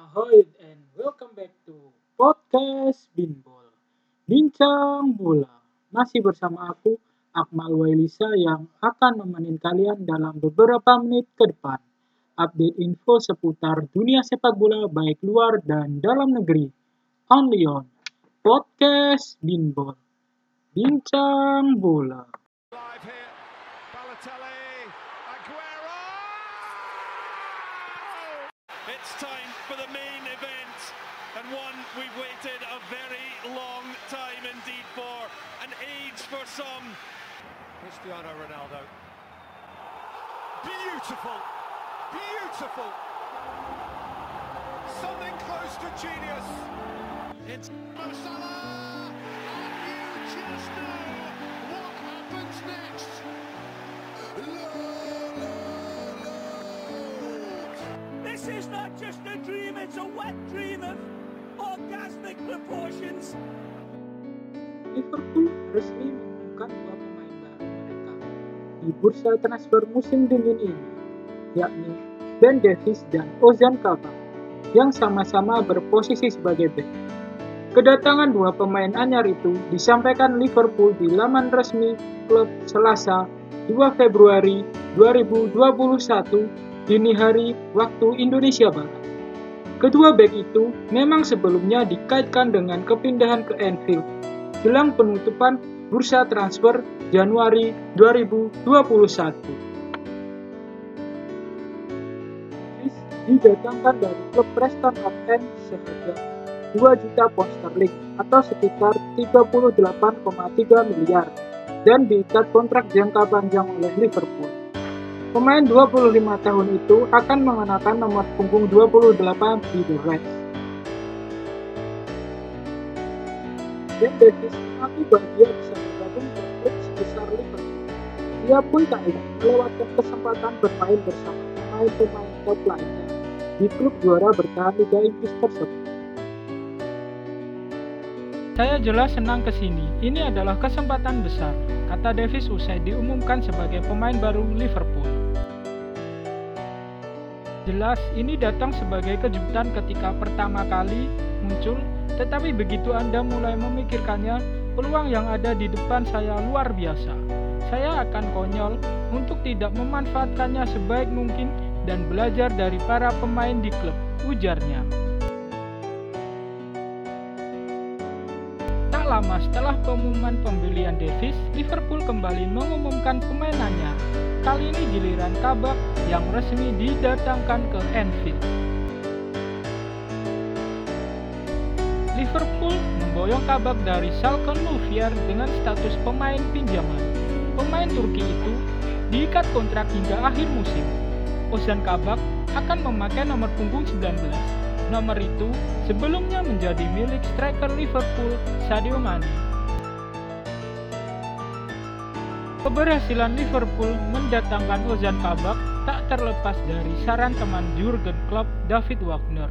Ahoy and welcome back to podcast Binbol. Bincang bola. Masih bersama aku Akmal Wailisa yang akan nemenin kalian dalam beberapa menit ke depan. Update info seputar dunia sepak bola baik luar dan dalam negeri. Only on podcast Binbol. Bincang bola. It's time for the main event, and one we've waited a very long time indeed for, an age for some. Cristiano Ronaldo. Beautiful, beautiful. Something close to genius. It's Mo Salah, and you just know what happens next. Proportions. Liverpool resmi mengumumkan dua pemain baru mereka di bursa transfer musim dingin ini, yakni Ben Davies dan Ozan Kabak, yang sama-sama berposisi sebagai bek. Kedatangan dua pemain anyar itu disampaikan Liverpool di laman resmi klub Selasa 2 Februari 2021 dini hari waktu Indonesia Barat. Kedua bek itu memang sebelumnya dikaitkan dengan kepindahan ke Anfield jelang penutupan bursa transfer Januari 2021. Davis didatangkan dari klub Preston North End seharga 2 juta pound sterling atau sekitar 38,3 miliar dan diikat kontrak jangka panjang oleh Liverpool. Pemain 25 tahun itu akan mengenakan nomor punggung 28 di The Reds. Ben Davis mengaku bahagia bisa bergabung ke klub sebesar Liverpool. Dia pun tak ingin melewatkan kesempatan bermain bersama pemain-pemain top lainnya di klub juara bertahan Liga Inggris tersebut. Saya jelas senang ke sini. Ini adalah kesempatan besar, kata Davis usai diumumkan sebagai pemain baru Liverpool. Jelas, ini datang sebagai kejutan ketika pertama kali muncul, tetapi begitu Anda mulai memikirkannya, peluang yang ada di depan saya luar biasa. Saya akan konyol untuk tidak memanfaatkannya sebaik mungkin dan belajar dari para pemain di klub, ujarnya. Lama setelah pengumuman pembelian Davis, Liverpool kembali mengumumkan pemainannya. Kali ini giliran Kabak yang resmi didatangkan ke Anfield. Liverpool memboyong Kabak dari Schalke 04 dengan status pemain pinjaman. Pemain Turki itu diikat kontrak hingga akhir musim. Ozan Kabak akan memakai nomor punggung 19 Nomor itu sebelumnya menjadi milik striker Liverpool Sadio Mane. Keberhasilan Liverpool mendatangkan Ozan Kabak tak terlepas dari saran teman Jurgen Klopp David Wagner.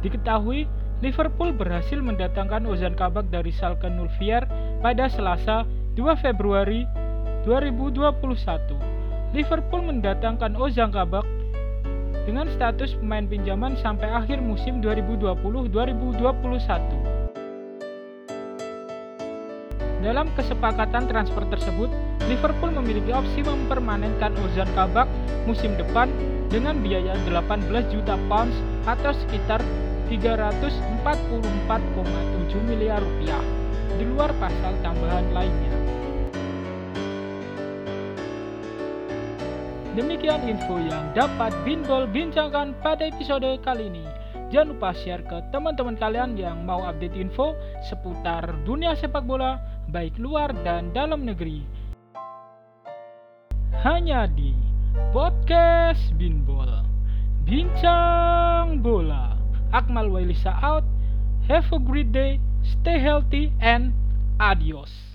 Diketahui Liverpool berhasil mendatangkan Ozan Kabak dari Schalke 04 pada Selasa 2 Februari 2021. Liverpool mendatangkan Ozan Kabak dengan status pemain pinjaman sampai akhir musim 2020-2021. Dalam kesepakatan transfer tersebut, Liverpool memiliki opsi mempermanenkan Ozan Kabak musim depan dengan biaya 18 juta pounds atau sekitar 344,7 miliar rupiah di luar pasal tambahan lainnya. Demikian info yang dapat Binbol bincangkan pada episode kali ini. Jangan lupa share ke teman-teman kalian yang mau update info seputar dunia sepak bola, baik luar dan dalam negeri. Hanya di Podcast Binbol. Bincang bola. Akmal Wailisa out. Have a great day. Stay healthy and adios.